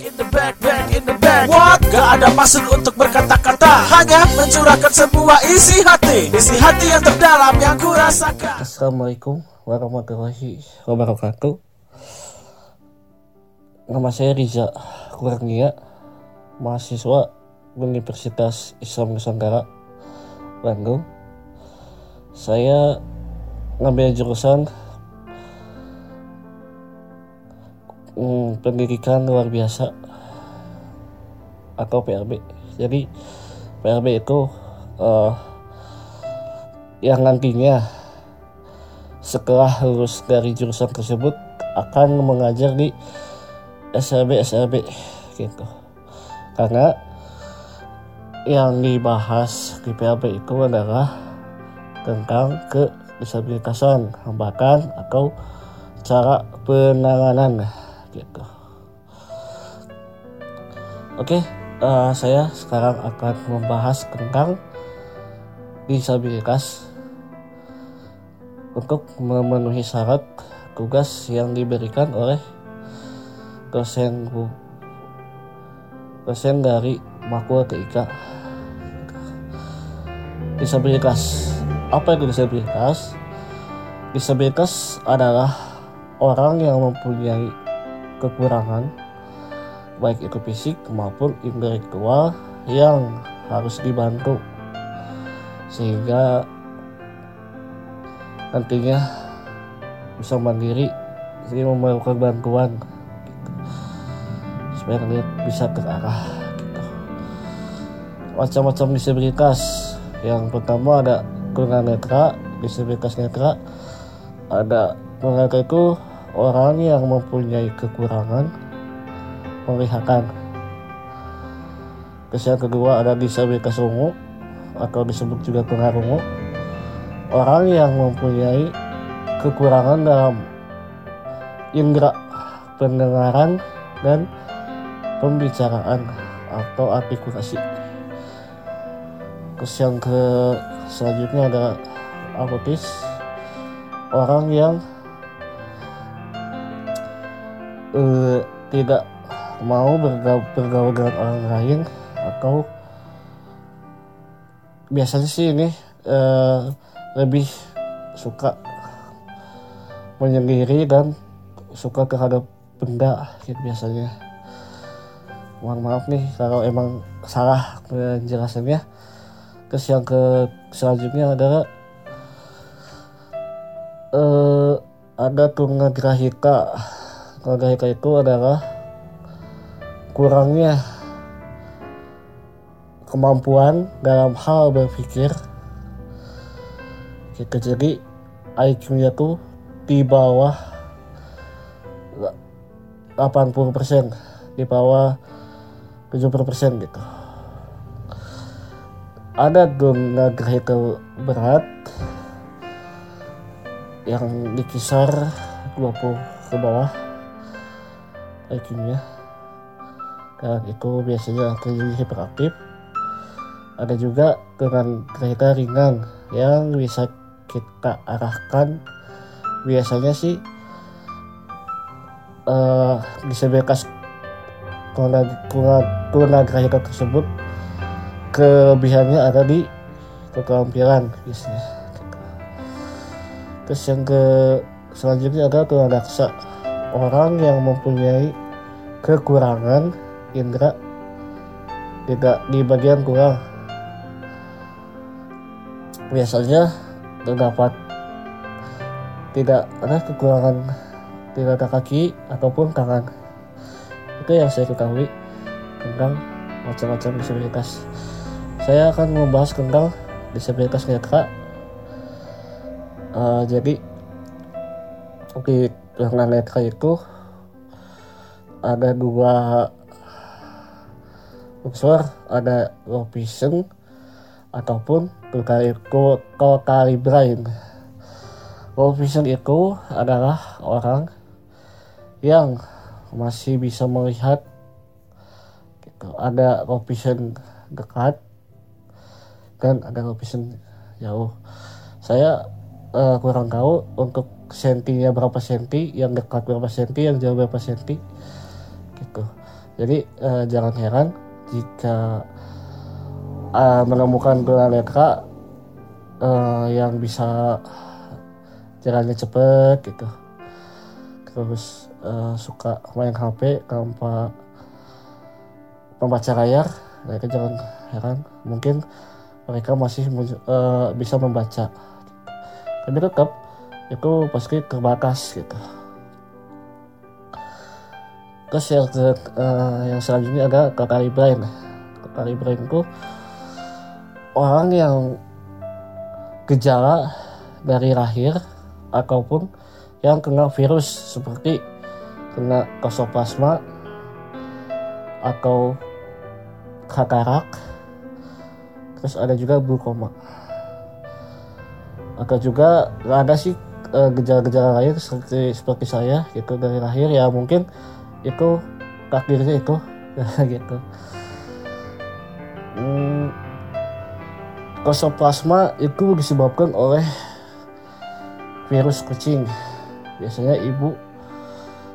in the back, back in the back. What? Gak ada maksud untuk berkata-kata, hanya mencurahkan sebuah isi hati, isi hati yang terdalam yang kurasakan. Assalamualaikum warahmatullahi wabarakatuh Nama saya Riza Kurnia Mahasiswa Universitas Islam Nusantara Bandung Saya ngambil jurusan hmm, Pendidikan luar biasa. Atau PRB Jadi PRB itu eh, Yang nantinya setelah lulus dari jurusan tersebut akan mengajar di SLB SLB gitu. Karena yang dibahas di PLB itu adalah tentang ke disabilitasan hambatan atau cara penanganan gitu. Oke eh, saya sekarang akan membahas tentang disabilitas untuk memenuhi syarat tugas yang diberikan oleh dosen dosen dari Makul TIK disabilitas. Apa itu disabilitas? Disabilitas adalah orang yang mempunyai kekurangan baik itu fisik maupun intelektual yang harus dibantu sehingga nantinya bisa mandiri jadi memerlukan bantuan gitu. supaya kalian bisa terarah gitu. macam-macam disabilitas yang pertama ada tunanetra disabilitas netra ada tunanetra itu orang yang mempunyai kekurangan penglihatan terus kedua ada disabilitas ungu atau disebut juga tunarungu orang yang mempunyai kekurangan dalam indera pendengaran dan pembicaraan atau artikulasi. Terus yang ke selanjutnya ada autis, orang yang eh, tidak mau bergaul, bergaul dengan orang lain atau biasanya sih ini eh, lebih suka menyendiri dan suka terhadap benda gitu biasanya. Mohon maaf nih kalau emang salah penjelasannya. Terus yang ke selanjutnya adalah eh, ada tunagrahika itu adalah kurangnya kemampuan dalam hal berpikir. Gitu jadi IQ-nya tuh di bawah 80% di bawah 70% gitu. Ada tunagrahika berat yang dikisar 20 ke bawah IQ-nya dan itu biasanya terjadi hiperaktif. Ada juga dengan grahika ringan yang bisa kita arahkan. Biasanya sih uh, disabilitas tunagrahika tersebut kelebihannya ada di keterampilan biasanya. Terus yang ke selanjutnya ada tunadaksa orang yang mempunyai kekurangan indera tidak di bagian kurang. Biasanya terdapat tidak ada kekurangan tidak ada kaki ataupun tangan. Itu yang saya ketahui tentang macam-macam disabilitas. Saya akan membahas tentang disabilitas netra. Uh, jadi di warna netra itu ada dua unsur ada low vision ataupun totally brain low vision itu adalah orang yang masih bisa melihat gitu. ada low vision dekat dan ada low vision jauh saya uh, kurang tahu untuk sentinya berapa senti yang dekat berapa senti yang jauh berapa senti gitu. Jadi uh, jangan heran jika uh, menemukan tunanetra uh, yang bisa jalannya cepet gitu. Terus uh, suka main HP tanpa membaca layar mereka jangan heran. Mungkin mereka masih uh, bisa membaca tapi tetap itu pasti terbatas gitu. Terus yang ke, uh, yang selanjutnya ada kakak Ibrahim kakak Ibrahim itu orang yang gejala dari lahir ataupun yang kena virus seperti kena kosoplasma atau katarak. Terus ada juga glaukoma atau juga ada sih eh, gejala-gejala lain seperti seperti saya gitu dari lahir. Ya mungkin itu takdirnya itu gitu. Hmm, kosoplasma itu disebabkan oleh virus kucing. Biasanya ibu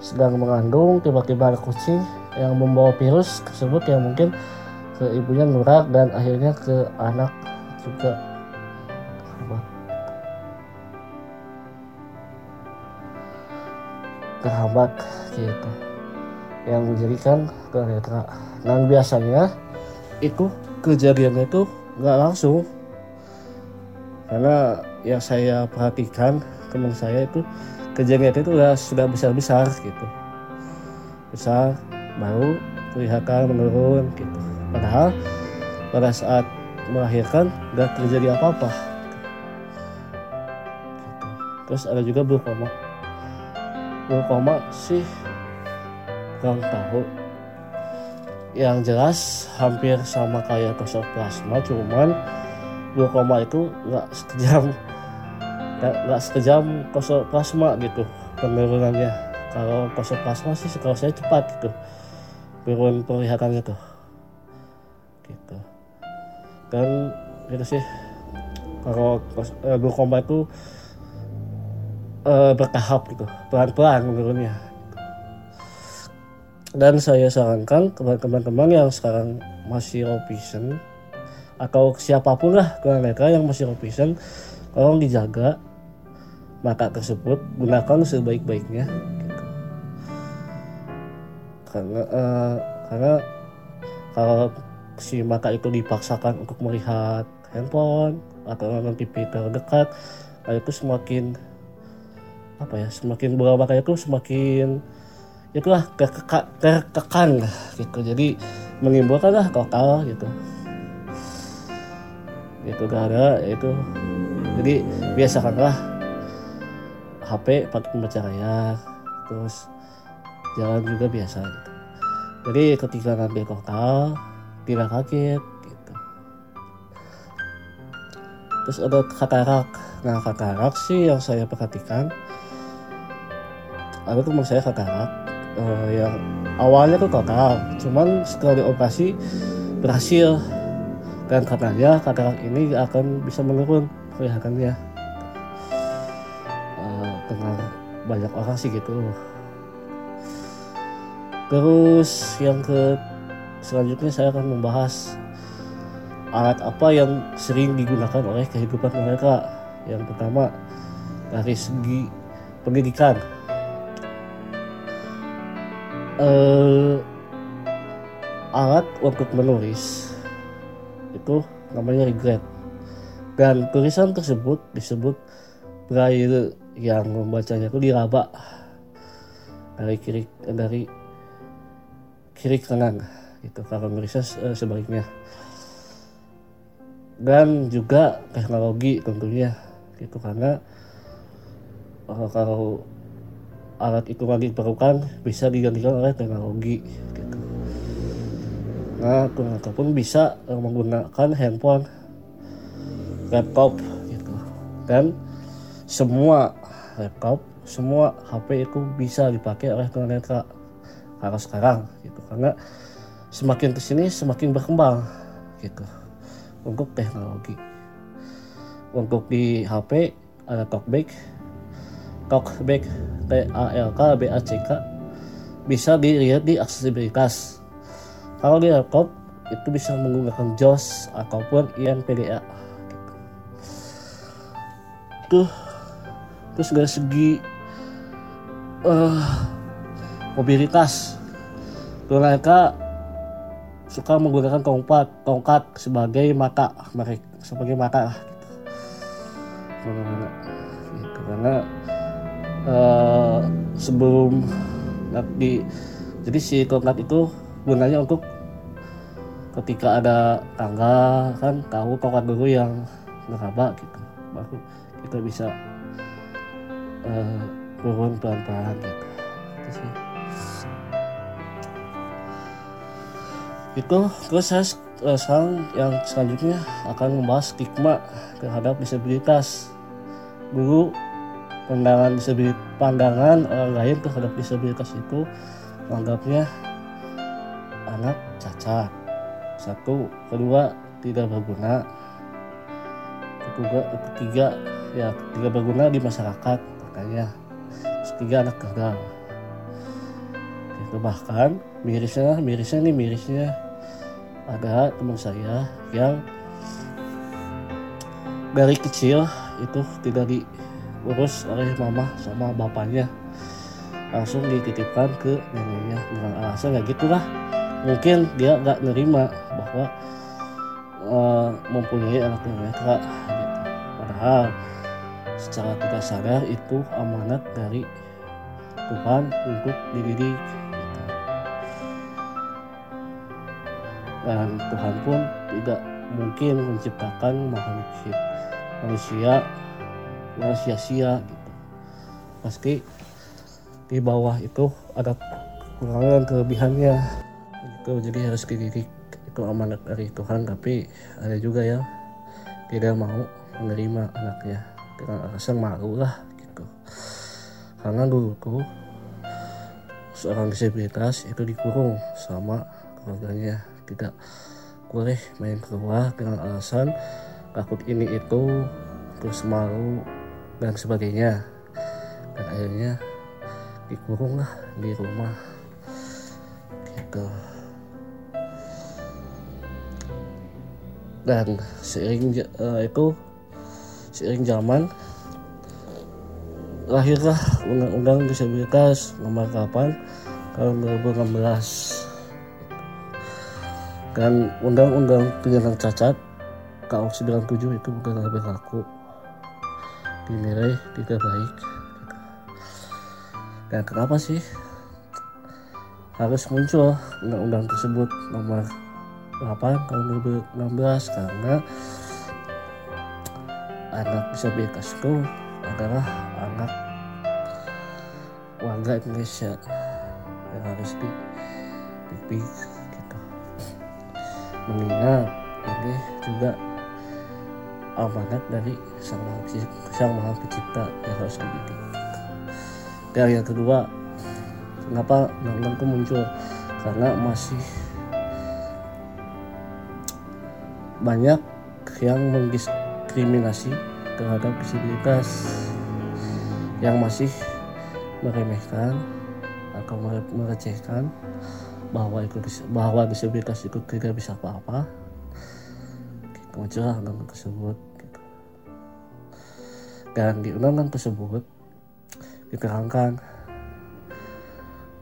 sedang mengandung tiba-tiba ada kucing yang membawa virus tersebut yang mungkin ke ibunya nular dan akhirnya ke anak juga terhambat gitu. Yang menjadikan kereta dan biasanya itu kejadiannya itu nggak langsung. Karena yang saya perhatikan teman saya itu kejadian itu sudah sudah besar besar gitu. Besar baru kelihatan menurun gitu. Padahal pada saat melahirkan nggak terjadi apa-apa. Gitu. terus ada juga koma koma sih kurang tahu. Yang jelas hampir sama kayak plasma cuman koma itu nggak sekejam nggak sekejam plasma gitu penurunannya. Kalau plasma sih kalau saya cepat gitu turun penglihatannya tuh gitu. Kan itu sih kalau glaukoma itu uh, bertahap gitu. Pelan-pelan menurunnya. Dan saya sarankan kepada teman-teman yang sekarang masih low atau siapa pun lah mereka yang masih low tolong dijaga mata tersebut gunakan sebaik-baiknya. Karena uh, karena kalau si mata itu dipaksakan untuk melihat handphone atau nonton TV terdekat itu semakin apa ya semakin bola mata itu semakin itulah tertekan gitu. Jadi menimbulkan lah total gitu. Itu gak ada itu. Jadi biasakanlah HP pakai pembaca terus jalan juga biasa gitu. Jadi ketika ngambil total tidak kaget gitu. Terus ada katarak. Nah katarak sih yang saya perhatikan ada teman saya katarak uh, yang awalnya tuh total cuman setelah dioperasi berhasil. Dan katanya katarak ini akan bisa menurun kelihatannya. Uh, dengan banyak orang sih gitu. Terus yang ke selanjutnya saya akan membahas alat apa yang sering digunakan oleh kehidupan mereka. Yang pertama dari segi pendidikan uh, alat untuk menulis itu namanya regret. Dan tulisan tersebut disebut braille yang membacanya itu diraba dari kiri dari kiri kanan gitu kalau nulisnya uh, sebaliknya. Dan juga teknologi tentunya gitu karena uh, kalau alat itu lagi diperlukan bisa digantikan oleh teknologi gitu. Nah, ataupun bisa menggunakan handphone, laptop gitu. Dan semua laptop, semua HP itu bisa dipakai oleh tunanetra kalau sekarang gitu. Karena semakin ke sini semakin berkembang gitu untuk teknologi. Untuk di HP ada talkback talkback K bisa dilihat di aksesibilitas kalau di laptop itu bisa menggunakan JOS ataupun INPDA tuh terus dari segi uh, mobilitas mereka suka menggunakan tongkat tongkat sebagai mata mereka sebagai mata gitu. Gitu. karena uh, sebelum nanti jadi si tongkat itu gunanya untuk ketika ada tangga kan tahu tongkat dulu yang ngeraba gitu. Baru kita bisa uh, pelan-pelan gitu. Itu sih. Itu terus saya uh, sekarang yang selanjutnya akan membahas stigma terhadap disabilitas. Dulu pandangan disabilitas pandangan orang lain terhadap disabilitas itu menganggapnya anak cacat. Satu kedua tidak berguna. Ketiga, ketiga ya tidak berguna di masyarakat makanya ketiga anak gagal. Itu bahkan mirisnya mirisnya nih mirisnya ada teman saya yang dari kecil itu tidak diurus oleh mama sama bapaknya langsung dititipkan ke neneknya. Dengan alasan ya gitulah. Mungkin dia nggak nerima bahwa uh, mempunyai anak mereka gitu. padahal secara tidak sadar itu amanat dari Tuhan untuk dididik dan Tuhan pun tidak mungkin menciptakan makhluk manusia yang sia-sia gitu. Pasti di bawah itu ada kekurangan kelebihannya. Itu jadi harus dididik itu amanat dari Tuhan tapi ada juga ya tidak mau menerima anaknya. Dengan alasan malu lah gitu. Karena dulu tuh seorang disabilitas itu dikurung sama keluarganya. Tidak boleh main keluar dengan alasan takut ini itu terus malu dan sebagainya. Dan akhirnya dikurung lah di rumah. Gitu. Dan seiring uh, itu seiring zaman lahirlah undang-undang disabilitas nomor 8 tahun 2016 dan undang-undang penyandang cacat KU 97 itu bukan berlaku dinilai tidak baik. Dan kenapa sih harus muncul undang-undang tersebut nomor 8 tahun 2016 karena anak disabilitas itu adalah anak warga Indonesia yang harus di, mengingat ini juga amanat dari sang maha, sang maha pencipta yang harus dididik dan yang kedua kenapa undang itu muncul? Karena masih banyak yang mendiskriminasi terhadap disabilitas yang masih meremehkan atau merecehkan bahwa itu bahwa disabilitas itu tidak bisa apa-apa muncullah undang tersebut gitu. dan di undang-undang tersebut diterangkan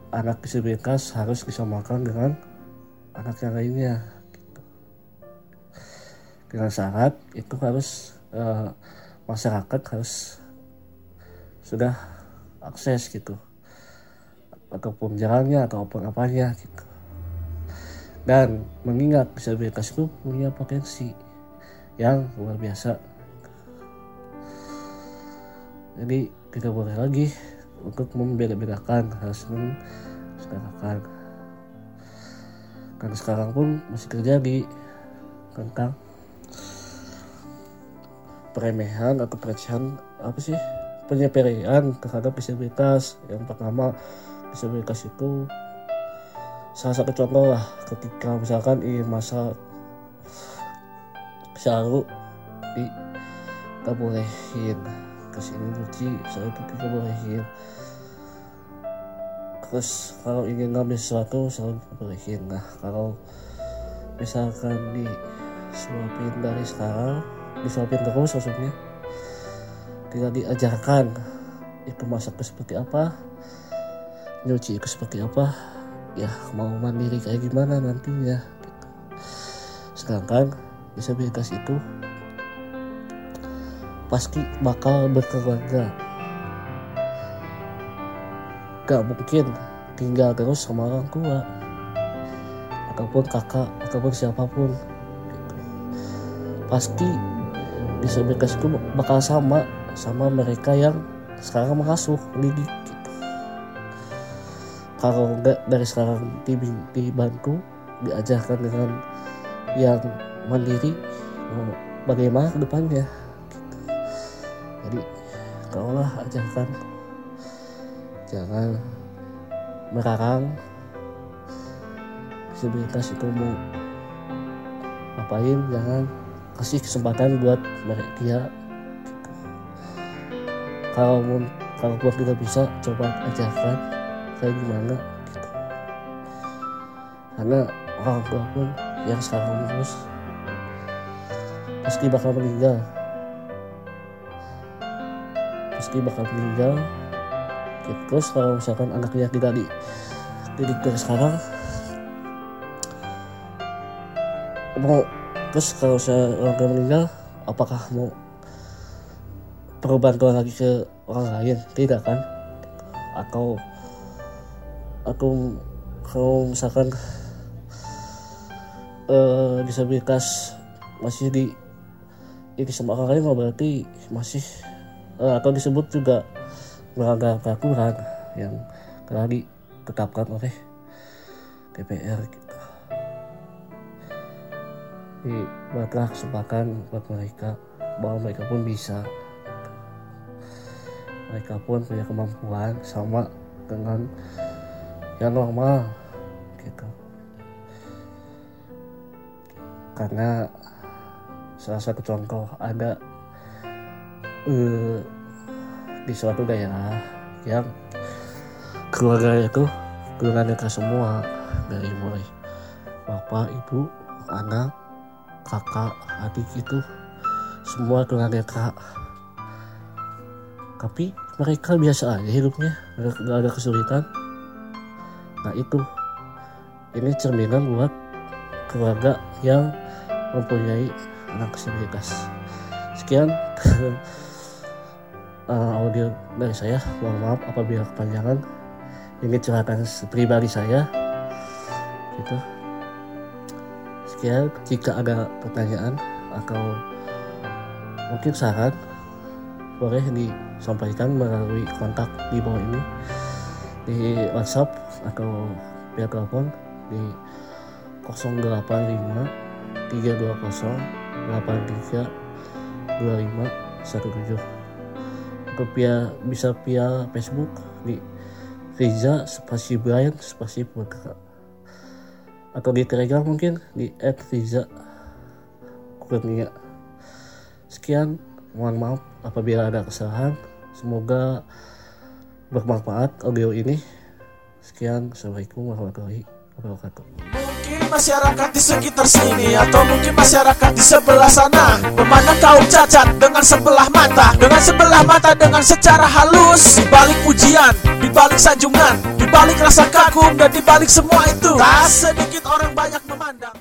anak disabilitas harus disamakan dengan anak yang lainnya gitu. dengan syarat itu harus uh, masyarakat harus sudah akses gitu ataupun jalannya ataupun apanya gitu dan mengingat disabilitas itu punya potensi yang luar biasa. Jadi tidak boleh lagi untuk membeda-bedakan harus mensekarangkan karena sekarang pun masih terjadi tentang peremehan atau pelecehan apa sih? Penyepelean terhadap disabilitas. Yang pertama disabilitas itu salah satu contoh lah ketika misalkan ingin masak selalu di gak bolehin ke sini nyuci selalu kita bolehin terus kalau ingin ngambil sesuatu selalu diperbaiki nah kalau misalkan disuapin dari sekarang disuapin terus maksudnya. Tidak diajarkan itu masaknya seperti apa nyuci itu seperti apa ya mau mandiri kayak gimana nantinya gitu. sedangkan disabilitas itu pasti bakal berkeluarga gak mungkin tinggal terus sama orang tua ataupun kakak ataupun siapa pun gitu. pasti disabilitas itu bakal sama sama mereka yang sekarang mengasuh mendidik gitu. kalau enggak dari sekarang dibantu diajarkan dengan yang mandiri bagaimana ke depannya gitu. jadi kaulah ajarkan jangan merarang disabilitas itu mau ngapain jangan kasih kesempatan buat mereka dia gitu. kalau kalau buat tidak bisa coba ajarkan kayak gimana gitu karena orang tua pun yang sekarang terus pasti bakal meninggal. Pasti bakal meninggal. Gitu. terus kalau misalkan anaknya tidak di didik dari sekarang mau terus kalau saya orang meninggal apakah mau perlu bantuan lagi ke orang lain? Tidak kan? Atau aku kalau misalkan uh, disabilitas masih di ini sama orang lain berarti masih uh, atau disebut juga melanggar peraturan yang telah ditetapkan oleh DPR gitu. Jadi buatlah kesempatan buat mereka bahwa mereka pun bisa mereka pun punya kemampuan sama dengan yang normal gitu karena satu contoh ada uh, di suatu daerah yang keluarga itu keluarga semua dari mulai bapak ibu anak kakak adik itu semua keluarga tapi mereka biasa aja hidupnya nggak ada kesulitan. Nah itu. Ini cerminan buat keluarga yang mempunyai anak disabilitas sekian uh, audio dari saya. Mohon maaf apabila kepanjangan. Ini curhatan pribadi saya. Gitu. Sekian jika ada pertanyaan atau mungkin saran boleh disampaikan melalui kontak di bawah ini. Di WhatsApp atau via telepon di 085 320 83 25 17 atau via bisa via Facebook di Riza spasi Brian spasi Putra atau di Telegram mungkin di @riza. Kurnia sekian mohon maaf apabila ada kesalahan. Semoga bermanfaat audio ini. Sekian assalamualaikum warahmatullahi wabarakatuh Masyarakat di sekitar sini Atau mungkin masyarakat di sebelah sana. Memandang kaum cacat dengan sebelah mata Dengan sebelah mata dengan secara halus. Di balik ujian, di balik sanjungan Di balik rasa kagum dan di balik semua itu. Tak sedikit orang banyak memandang